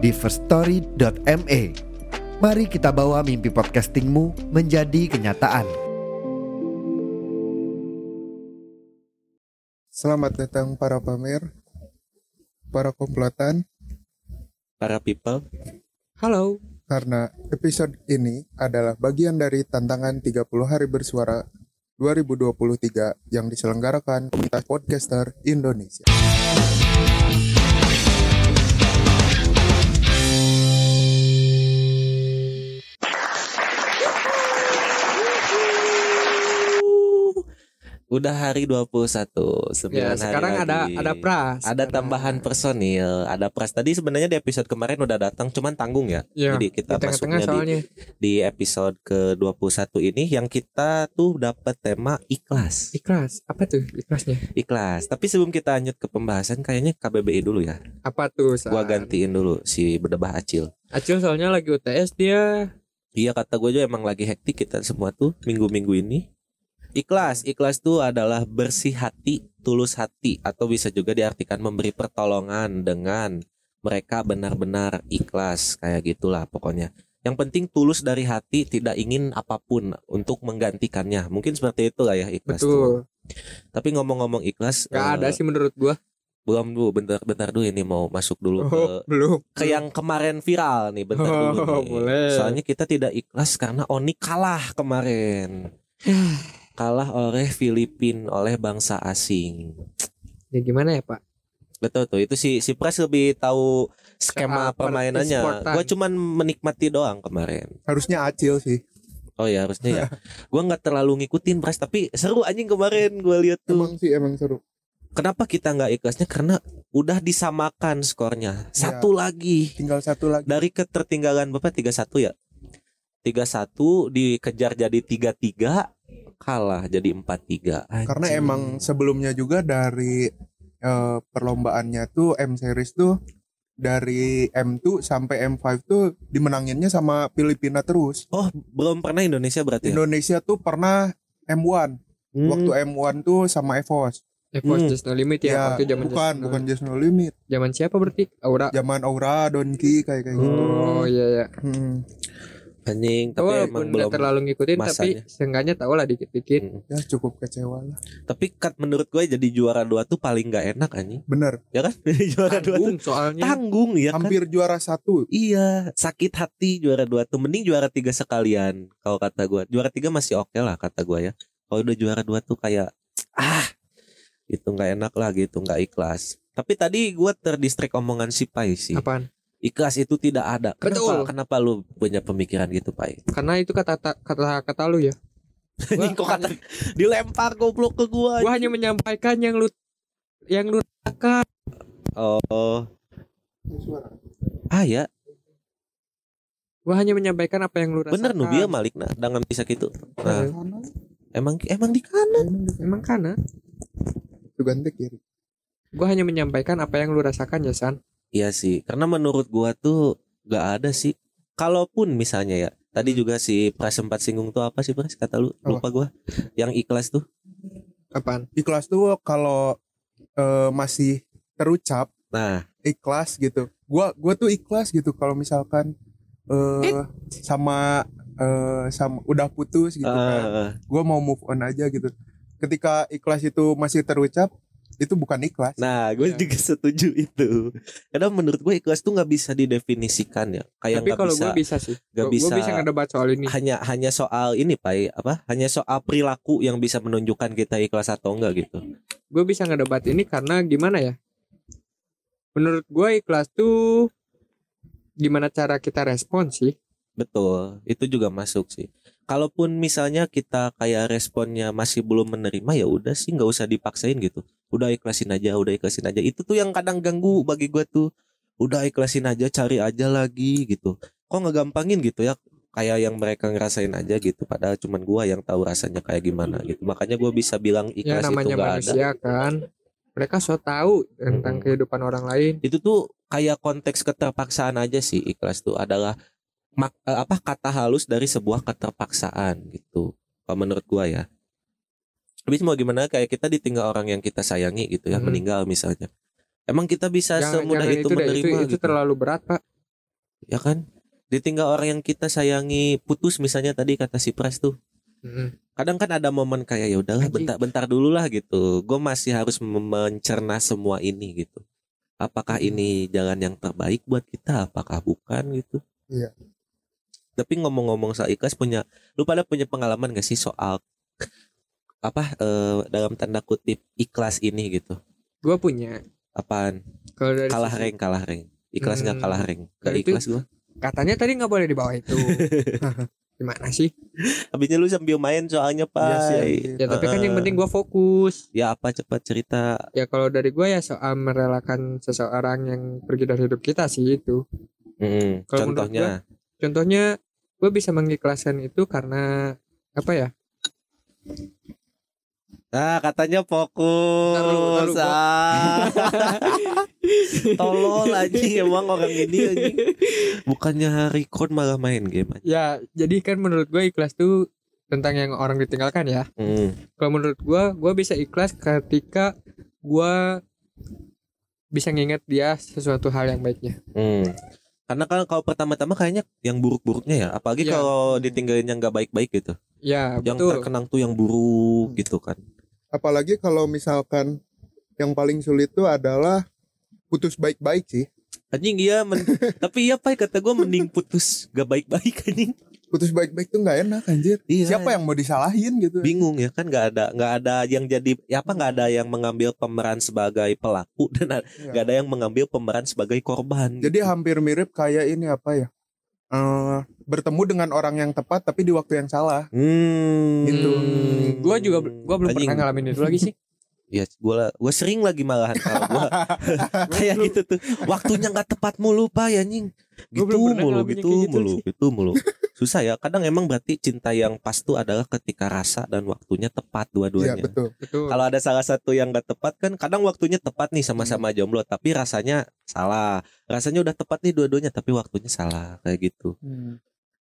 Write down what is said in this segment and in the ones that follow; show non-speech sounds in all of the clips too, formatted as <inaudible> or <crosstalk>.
di firststory.me. Mari kita bawa mimpi podcastingmu menjadi kenyataan. Selamat datang para pamer, para komplotan, para people. Halo. karena episode ini adalah bagian dari tantangan 30 hari bersuara 2023 yang diselenggarakan komunitas podcaster Indonesia. Udah hari 21 Ya, hari sekarang ada lagi. ada pras. Ada tambahan personil, ada pras. Tadi sebenarnya di episode kemarin udah datang cuman tanggung ya. Ya, Jadi kita di masuknya di, soalnya. di episode ke-21 ini yang kita tuh dapat tema ikhlas. Ikhlas. Apa tuh ikhlasnya? Ikhlas. Tapi sebelum kita lanjut ke pembahasan kayaknya KBBI dulu ya. Apa tuh? San? Gua gantiin dulu si berdebah Acil. Acil soalnya lagi UTS dia. Iya kata gue juga emang lagi hektik kita semua tuh minggu-minggu ini. Ikhlas, ikhlas tuh adalah bersih hati, tulus hati atau bisa juga diartikan memberi pertolongan dengan mereka benar-benar ikhlas kayak gitulah pokoknya. Yang penting tulus dari hati, tidak ingin apa pun untuk menggantikannya. Mungkin seperti itu lah ya ikhlas tuh. Betul. Tapi ngomong-ngomong ikhlas, Gak eh, ada sih menurut gua. belum dulu, bentar-bentar dulu ini mau masuk dulu ke Oh, <laughs> belum. ke yang kemarin viral nih bentar Oh, dulu nih. boleh. Soalnya kita tidak ikhlas karena Oni kalah kemarin. <sighs> <sighs> kalah oleh Filipin oleh bangsa asing. Ya gimana ya, Pak? Betul tuh itu si si Pres lebih tahu skema Soal per- permainannya. Gue cuman menikmati doang kemarin. Harusnya Acil sih. Oh ya harusnya ya. <laughs> Gue nggak terlalu ngikutin Pres tapi seru anjing kemarin gue lihat tuh. Emang sih emang seru. Kenapa kita nggak ikhlasnya? Karena udah disamakan skornya. Satu lagi. Tinggal satu lagi. dari ketertinggalan Bapak 31 ya. 31 dikejar jadi 33 kalah jadi 43. Karena emang sebelumnya juga dari eh, perlombaannya tuh M series tuh dari M2 sampai M5 tuh dimenanginnya sama Filipina terus. Oh, belum pernah Indonesia berarti ya? Indonesia tuh pernah M1. Hmm, Waktu M1 tuh sama EVOS. EVOS Hmm. Just No Limit ya, Ya, waktu zaman bukan, Just No- bukan Just No Limit. Zaman siapa berarti? Aura. Zaman Aura, Donki kayak kayak gitu. Oh iya ya. Hmm. Anjing, tapi walaupun emang nggak belum. terlalu ngikutin masanya. tapi seenggaknya tahu lah dikit-dikit. Hmm. Ya cukup kecewa lah. Tapi kat menurut gue jadi juara dua tuh paling nggak enak anjing. Bener. Ya kan? <laughs> juara dua tuh Tanggung soalnya. tanggung ya kan? Hampir juara satu. Iya, sakit hati juara dua tuh mending juara tiga sekalian kalau kata gua. Juara tiga masih oke lah kata gua ya. Kalau udah juara dua tuh kayak ah itu nggak enak lah gitu, nggak ikhlas. Tapi tadi gua terdistract omongan si Pai sih. Apaan? Ikhlas itu tidak ada. Kenapa? Betul. Kenapa lu punya pemikiran gitu, Pai? Karena itu kata kata kata lu ya. <laughs> Ini kok kata dilempar goblok ke gua. Gua hanya menyampaikan yang lu yang lu rasakan. Oh. Ah ya, Gua hanya menyampaikan apa yang lu rasakan. bener Nubia Malik nah, dengan bisa gitu. Nah, Nah, emang emang di kanan. emang karena Itu ganti kiri. gua hanya menyampaikan apa yang lu rasakan ya San. Iya sih, karena menurut gua tuh gak ada sih. Kalaupun misalnya ya, tadi juga si Pras sempat singgung tuh apa sih Pras kata lu? Apa? Lupa gua. Yang ikhlas tuh. Apaan? Ikhlas tuh kalau eh, masih terucap Nah, ikhlas gitu. Gua gua tuh ikhlas gitu kalau misalkan eh sama eh sama udah putus gitu kan. eh, Gua mau move on aja gitu. Ketika ikhlas itu masih terucap, itu bukan ikhlas. nah gue Ya. juga setuju itu. Karena menurut gue ikhlas tuh nggak bisa didefinisikan ya. Kayak Tapi kalau bisa, gua bisa sih. nggak Gua, bisa. gua bisa ngedebat soal ini. hanya hanya soal ini Pai apa? Hanya soal perilaku yang bisa menunjukkan kita ikhlas atau enggak gitu. Gue bisa ngedebat ini karena gimana ya? Menurut gue ikhlas tuh gimana cara kita respon sih? Betul, itu juga masuk sih. Kalaupun misalnya kita kayak responnya masih belum menerima ya udah sih nggak usah dipaksain gitu. Udah ikhlasin aja, udah ikhlasin aja. Itu tuh yang kadang ganggu bagi gua tuh. udah ikhlasin aja cari aja lagi gitu. Kok nggak gampangin gitu ya? Kayak yang mereka ngerasain aja gitu. Padahal cuman gua yang tahu rasanya kayak gimana gitu. Makanya gua bisa bilang ya ikhlas itu namanya nggak ada. manusia kan. Mereka so tahu tentang Mm-mm. kehidupan orang lain. Itu tuh kayak konteks keterpaksaan aja sih ikhlas tuh. Adalah mak- eh, apa kata halus dari sebuah keterpaksaan gitu. Kalau menurut gua ya tapi mau gimana kayak kita ditinggal orang yang kita sayangi gitu ya Hmm. meninggal misalnya. Emang kita bisa jangan, semudah jangan itu, itu, menerima itu, itu gitu. terlalu berat pak. Ya kan? Ditinggal orang yang kita sayangi putus misalnya tadi kata si Pres tuh. Mm. kadang kan ada momen kayak ya udahlah bentar-bentar dulu lah gitu. Gue masih harus mencerna semua ini gitu. Apakah Hmm. ini jalan yang terbaik buat kita apakah bukan? gitu. Iya. tapi ngomong-ngomong soal ikhlas punya lu pada punya pengalaman gak sih soal apa eh, dalam tanda kutip ikhlas ini gitu. Gue punya. Apaan? Kalau dari kalah sisi- reng kalah reng ikhlas nggak Hmm. kalah reng gak ikhlas gua. katanya tadi nggak boleh di bawah itu. <laughs> Gimana sih? Habisnya lu sambil main soalnya Iya sih, pak. anjir. ya tapi kan yang penting gue fokus. Ya apa cepat cerita? Ya kalau dari gue ya soal merelakan seseorang yang pergi dari hidup kita sih itu. Mm, Kalau menurut contohnya? contohnya gue bisa mengikhlaskan itu karena apa ya Nah katanya fokus dulu, ah. <laughs> Tolol anjing emang orang ini anjing <laughs> Bukannya record malah main game aja ya jadi kan menurut gue ikhlas tuh tentang yang orang ditinggalkan ya hmm. kalau menurut gue gue bisa ikhlas ketika gue bisa nginget dia sesuatu hal yang baiknya hmm. Karena kan kalau pertama-tama kayaknya yang buruk-buruknya ya Apalagi Iya. kalau ditinggalin yang gak baik-baik gitu ya Yang betul terkenang tuh yang buruk gitu kan apalagi kalau misalkan yang paling sulit tuh adalah putus baik-baik sih. Anjing iya men- <laughs> Tapi iya pak kata gue mending putus gak baik-baik anjing. Putus baik-baik tuh nggak enak anjir. Iya. Siapa yang mau disalahin gitu? Bingung ya kan nggak ada nggak ada yang jadi ya apa nggak ada yang mengambil pemeran sebagai pelaku dan a- Iya. nggak ada yang mengambil pemeran sebagai korban. Jadi hampir mirip kayak ini apa ya Eh, bertemu dengan orang yang tepat tapi di waktu yang salah. Hmm, Gitu. gue juga gue belum Anjing. pernah ngalamin itu lagi sih. Ya gue gue sering lagi malahan kalau gue <laughs> kayak gitu tuh. Waktunya nggak tepat mulu pak ya anjing. Gua gitu belum pernah mulu gitu gitu mulu sih. gitu mulu. Susah ya kadang emang berarti cinta yang pas tuh adalah ketika rasa dan waktunya tepat Iya dua-duanya. betul betul. Kalau ada salah satu yang gak tepat kan kadang waktunya tepat nih sama-sama jomblo tapi rasanya salah. Rasanya udah tepat nih dua-duanya tapi waktunya salah kayak gitu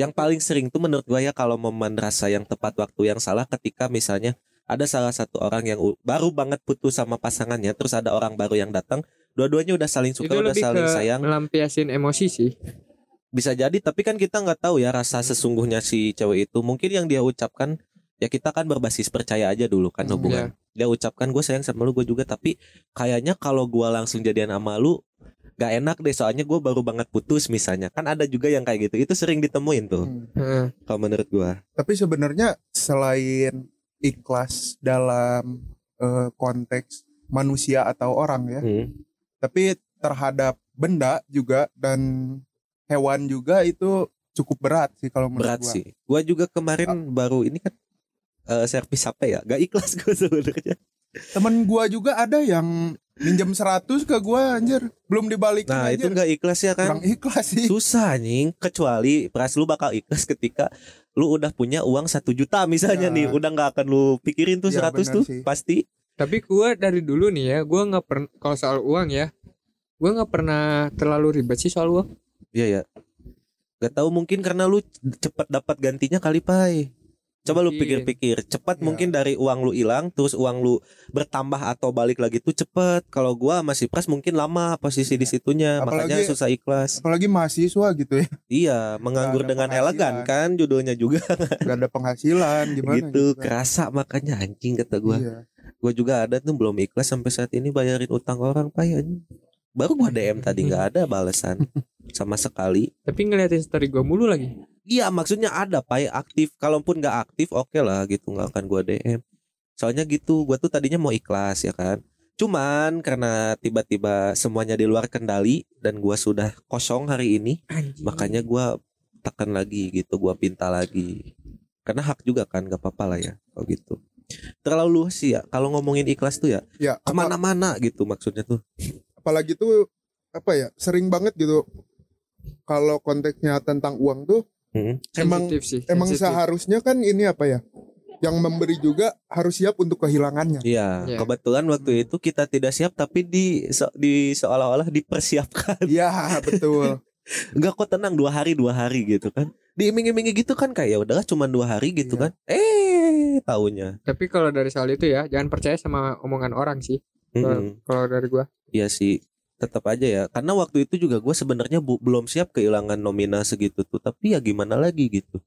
yang paling sering tuh menurut gue ya kalau momen rasa yang tepat waktu yang salah ketika misalnya ada salah satu orang yang baru banget putus sama pasangannya terus ada orang baru yang datang dua-duanya udah saling suka itu udah lebih saling ke sayang. melampiasin emosi sih. Bisa jadi tapi kan kita nggak tahu ya rasa sesungguhnya si cewek itu. Mungkin yang dia ucapkan ya kita kan berbasis percaya aja dulu kan Hmm, hubungan. dia ucapkan gue sayang sama lu gue juga. Tapi kayaknya kalau gua langsung jadian sama lu gak enak deh soalnya gue baru banget putus misalnya kan ada juga yang kayak gitu itu sering ditemuin tuh Hmm. Heeh. kalau menurut gua tapi sebenarnya selain ikhlas dalam eh, konteks manusia atau orang ya Hmm. tapi terhadap benda juga dan hewan juga itu cukup berat sih kalau menurut berat gua. sih gua juga kemarin baru ini kan eh, servis apa ya gak ikhlas gue <laughs> sebenarnya Temen gua juga ada yang minjem 100 ke gua anjir, belum dibalikin nah itu anjir. gak ikhlas ya kan Kurang ikhlas sih. susah anjing kecuali pras lu bakal ikhlas ketika lu udah punya uang satu juta misalnya Ya. nih udah nggak akan lu pikirin tuh Ya, 100 benar tuh sih. pasti tapi gue dari dulu nih ya gue nggak pernah kalau soal uang ya gue nggak pernah terlalu ribet sih soal uang iya ya Gak tahu mungkin karena lu cepet dapat gantinya kali pai coba lu pikir-pikir cepat Ya. mungkin dari uang lu hilang terus uang lu bertambah atau balik lagi tuh cepet kalau gua masih pras mungkin lama posisi di situnya makanya susah ikhlas Apalagi mahasiswa gitu ya, iya menganggur dengan elegan kan judulnya juga <laughs> gak ada penghasilan gimana gitu kan. kerasa makanya anjing kata gua Iya. Gue juga ada tuh belum ikhlas sampai saat ini bayarin utang orang anjing. Baru gua DM tadi nggak ada balasan <laughs> sama sekali. tapi ngeliatin story gue mulu lagi Iya maksudnya ada pak aktif. Kalaupun nggak aktif oke lah gitu nggak akan gua DM. Soalnya gitu gua tuh tadinya mau ikhlas ya kan. Cuman karena tiba-tiba semuanya di luar kendali dan gua sudah kosong hari ini, makanya gua tekan lagi gitu, gua pinta lagi. Karena hak juga kan gak apa-apa lah ya kalau gitu. Terlalu luas sih ya kalau ngomongin ikhlas tuh ya Ya, ke mana-mana gitu maksudnya tuh. apalagi tuh apa ya sering banget gitu kalau konteksnya tentang uang tuh Mm-mm. Emang- sih. emang sensitif. seharusnya kan ini apa ya yang memberi juga harus siap untuk kehilangannya Iya, Iya. kebetulan waktu itu kita tidak siap tapi di se- di seolah-olah dipersiapkan. iya betul <laughs> Enggak kok tenang dua hari dua hari gitu kan. Diiming-imingi gitu kan kayak ya udahlah cuma dua hari gitu Iya. kan. Eh, taunya. Tapi kalau dari soal itu ya, jangan percaya sama omongan orang sih. Kalau Mm-mm. kalau dari gua. Iya sih, tetap aja ya. Karena waktu itu juga gue sebenarnya bu- belum siap kehilangan nominal segitu tuh. Tapi ya gimana lagi gitu.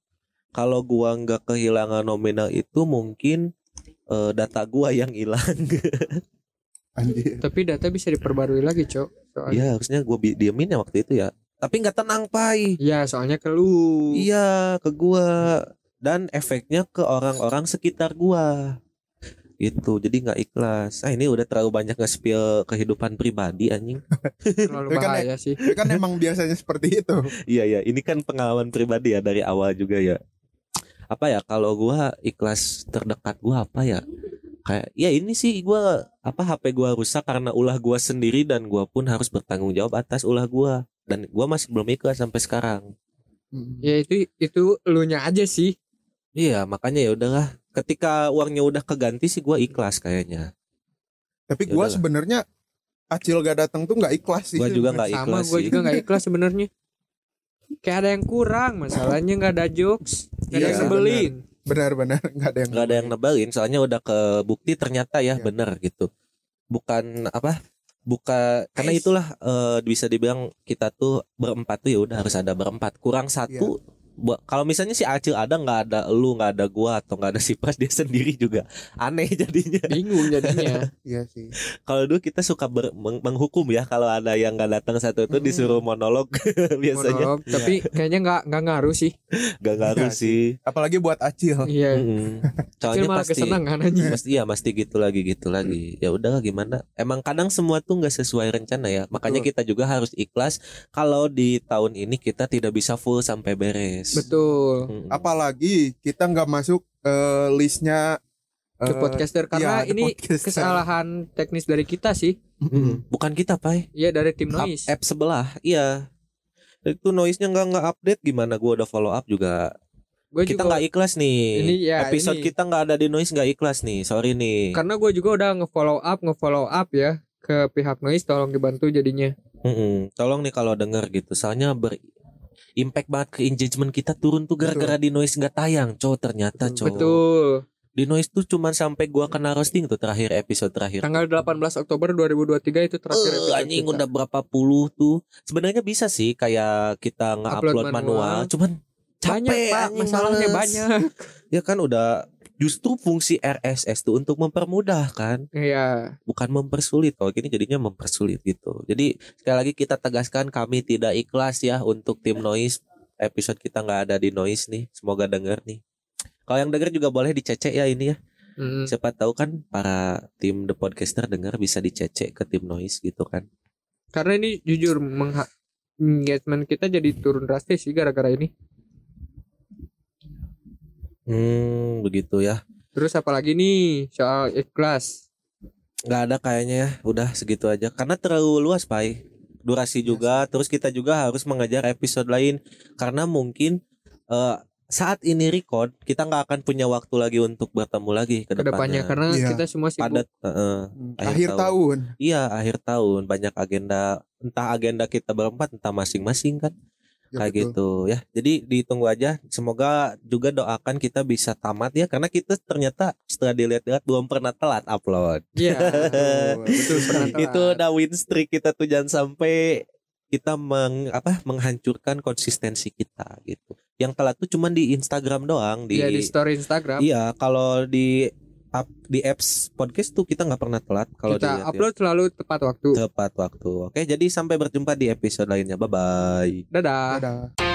Kalau gua nggak kehilangan nominal itu mungkin eh, data gua yang hilang. <laughs> anjir Tapi data bisa diperbarui lagi, Cok. Soalnya. Iya harusnya gue diemin ya waktu itu ya. Tapi nggak tenang pai. Iya, soalnya ke lu. Iya ke gua dan efeknya ke orang-orang sekitar gua. Itu jadi nggak ikhlas. Ah ini udah terlalu banyak nge-spill kehidupan pribadi anjing. <laughs> Terlalu kan bahaya sih. Ya kan emang biasanya seperti itu <laughs> Iya ya, ini kan pengalaman pribadi ya dari awal juga ya. Apa ya kalau gua ikhlas terdekat gua apa ya? Kayak ya ini sih gua apa HP gua rusak karena ulah gua sendiri dan gua pun harus bertanggung jawab atas ulah gua dan gua masih belum ikhlas sampai sekarang. Ya itu itu elunya aja sih. Iya, makanya ya udahlah. Ketika uangnya udah keganti sih gua ikhlas kayaknya. tapi Ya gua udahlah. sebenarnya Acil gak datang tuh nggak ikhlas sih Gua juga nggak Sama ikhlas gua sih. juga nggak ikhlas sebenarnya. Kayak ada yang kurang, masalahnya nggak ada jokes, nggak ada Iya, yang sebelin. benar-benar nggak <laughs> ada yang nggak ada yang nebelin soalnya udah kebukti ternyata ya Iya. bener gitu bukan apa buka karena Nice. itulah eh, bisa dibilang kita tuh berempat tuh ya udah harus ada berempat kurang satu Iya. Kalau misalnya si Acil ada nggak ada lu nggak ada gua atau nggak ada si Pras dia sendiri juga. Aneh jadinya. Bingung jadinya. <laughs> iya sih. Kalau dulu kita suka ber- meng- menghukum ya kalau ada yang nggak datang satu itu Hmm. disuruh monolog <laughs> biasanya. Monolog, tapi kayaknya nggak nggak ngaruh sih. nggak ngaruh Iya sih. Apalagi buat Acil. Iya. Kecil soalnya malah pasti kesenangan aja. pasti ya pasti gitu lagi gitu lagi. Ya udah gimana? Emang kadang semua tuh nggak sesuai rencana ya. Makanya Betul. kita juga harus ikhlas kalau di tahun ini kita tidak bisa full sampai beres Betul. Mm-mm. apalagi kita nggak masuk eh, listnya The eh, podcaster karena The ini Podcaster. kesalahan teknis dari kita sih. Mm-mm. bukan kita pai Iya dari tim App, noise. app sebelah iya itu noise nya nggak nggak update gimana gua udah follow up juga Gue kita nggak ikhlas nih Ini ya, episode ini. kita nggak ada di noise nggak ikhlas nih sorry nih karena gue juga udah nge-follow up, nge-follow up ya ke pihak noise tolong dibantu jadinya. Mm-mm. tolong nih kalau denger gitu soalnya ber impact banget ke engagement kita turun tuh gara-gara di noise nggak tayang cow ternyata Betul. cow Betul. di noise tuh cuman sampai gua kena roasting tuh terakhir episode terakhir Tanggal 18 Oktober 2023 itu terakhir Eh, episode anjing kita. udah berapa puluh tuh sebenarnya bisa sih kayak kita nge-upload Upload manual. manual. cuman capek banyak pak masalahnya males. banyak ya kan udah justru fungsi RSS tuh untuk mempermudah kan? Iya. Bukan mempersulit kalau gini jadinya mempersulit gitu. Jadi sekali lagi kita tegaskan kami tidak ikhlas ya untuk tim noise. Episode kita nggak ada di noise nih. Semoga denger nih. Kalau yang denger juga boleh dicecek ya ini ya. Mm. siapa tahu kan para tim the podcaster dengar bisa dicecek ke tim noise gitu kan. Karena ini jujur mengha- engagement kita jadi turun drastis sih gara-gara ini hmm begitu ya. Terus apalagi nih soal ikhlas? Nggak ada kayaknya ya. Udah segitu aja. Karena terlalu luas pai. Durasi juga. Terus kita juga harus mengejar episode lain. Karena mungkin eh, saat ini record kita nggak akan punya waktu lagi untuk bertemu lagi ke ke depannya depannya. karena Iya. kita semua sibuk. Padat heeh. Akhir akhir tahun. tahun. Iya akhir tahun. Banyak agenda. Entah agenda kita berempat entah masing-masing kan Ya, kayak betul. gitu ya jadi ditunggu aja semoga juga doakan kita bisa tamat ya karena kita ternyata setelah dilihat-lihat belum pernah telat upload Iya <laughs> Betul, betul Pernah sekali. telat. itu udah win streak kita tuh jangan sampai kita meng apa menghancurkan konsistensi kita gitu. Yang telat tuh cuman di Instagram doang di Iya di story Instagram Iya, kalau di up di apps podcast tuh kita nggak pernah telat kalau kita dilihat ya. upload selalu tepat waktu tepat waktu. Oke, jadi sampai berjumpa di episode lainnya. Bye bye. dadah Dadah.